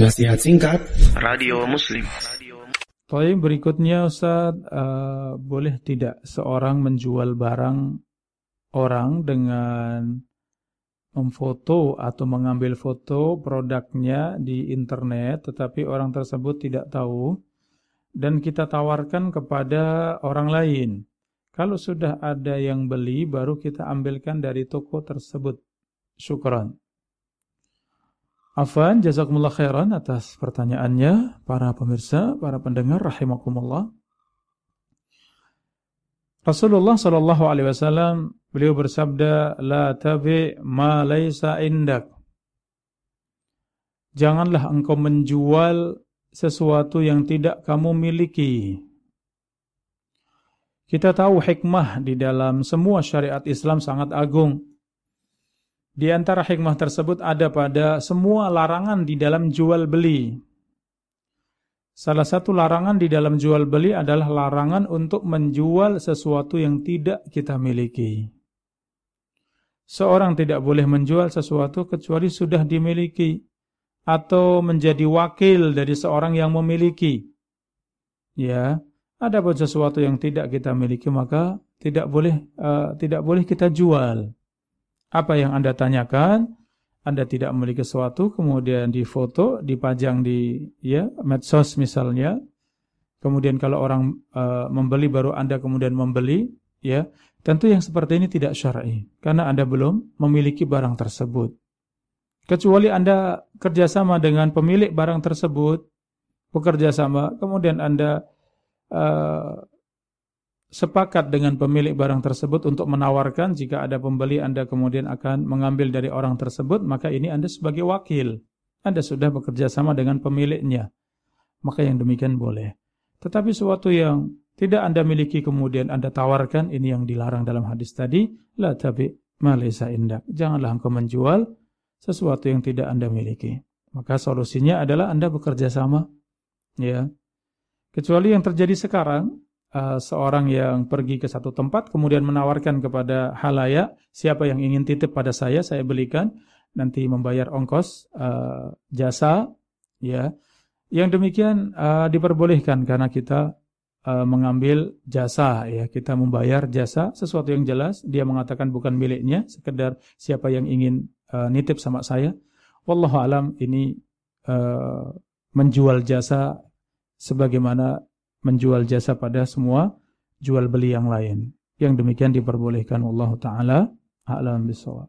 Nasihat singkat Radio Muslim Tapi berikutnya Ustaz, uh, boleh tidak seorang menjual barang orang dengan memfoto atau mengambil foto produknya di internet tetapi orang tersebut tidak tahu dan kita tawarkan kepada orang lain. Kalau sudah ada yang beli baru kita ambilkan dari toko tersebut. Syukran. Afan, jazakumullah khairan atas pertanyaannya para pemirsa, para pendengar rahimakumullah. Rasulullah sallallahu alaihi wasallam beliau bersabda, "La tabi ma laisa indak." Janganlah engkau menjual sesuatu yang tidak kamu miliki. Kita tahu hikmah di dalam semua syariat Islam sangat agung. Di antara hikmah tersebut ada pada semua larangan di dalam jual beli. Salah satu larangan di dalam jual beli adalah larangan untuk menjual sesuatu yang tidak kita miliki. Seorang tidak boleh menjual sesuatu kecuali sudah dimiliki atau menjadi wakil dari seorang yang memiliki. Ya, ada pun sesuatu yang tidak kita miliki maka tidak boleh uh, tidak boleh kita jual apa yang Anda tanyakan, Anda tidak memiliki sesuatu, kemudian difoto, dipajang di ya medsos misalnya. Kemudian kalau orang uh, membeli baru Anda kemudian membeli, ya tentu yang seperti ini tidak syar'i karena Anda belum memiliki barang tersebut. Kecuali Anda kerjasama dengan pemilik barang tersebut, bekerja sama, kemudian Anda uh, sepakat dengan pemilik barang tersebut untuk menawarkan jika ada pembeli Anda kemudian akan mengambil dari orang tersebut, maka ini Anda sebagai wakil. Anda sudah bekerja sama dengan pemiliknya. Maka yang demikian boleh. Tetapi sesuatu yang tidak Anda miliki kemudian Anda tawarkan, ini yang dilarang dalam hadis tadi, la tabi malisa indak. Janganlah engkau menjual sesuatu yang tidak Anda miliki. Maka solusinya adalah Anda bekerja sama. Ya. Kecuali yang terjadi sekarang, uh, seorang yang pergi ke satu tempat kemudian menawarkan kepada halayak siapa yang ingin titip pada saya saya belikan. Nanti membayar ongkos uh, jasa ya. Yang demikian uh, diperbolehkan karena kita uh, mengambil jasa ya. Kita membayar jasa sesuatu yang jelas. Dia mengatakan bukan miliknya sekedar siapa yang ingin uh, nitip sama saya. Wallahu alam ini uh, menjual jasa sebagaimana menjual jasa pada semua jual beli yang lain. Yang demikian diperbolehkan Allah taala a'lam bisawab.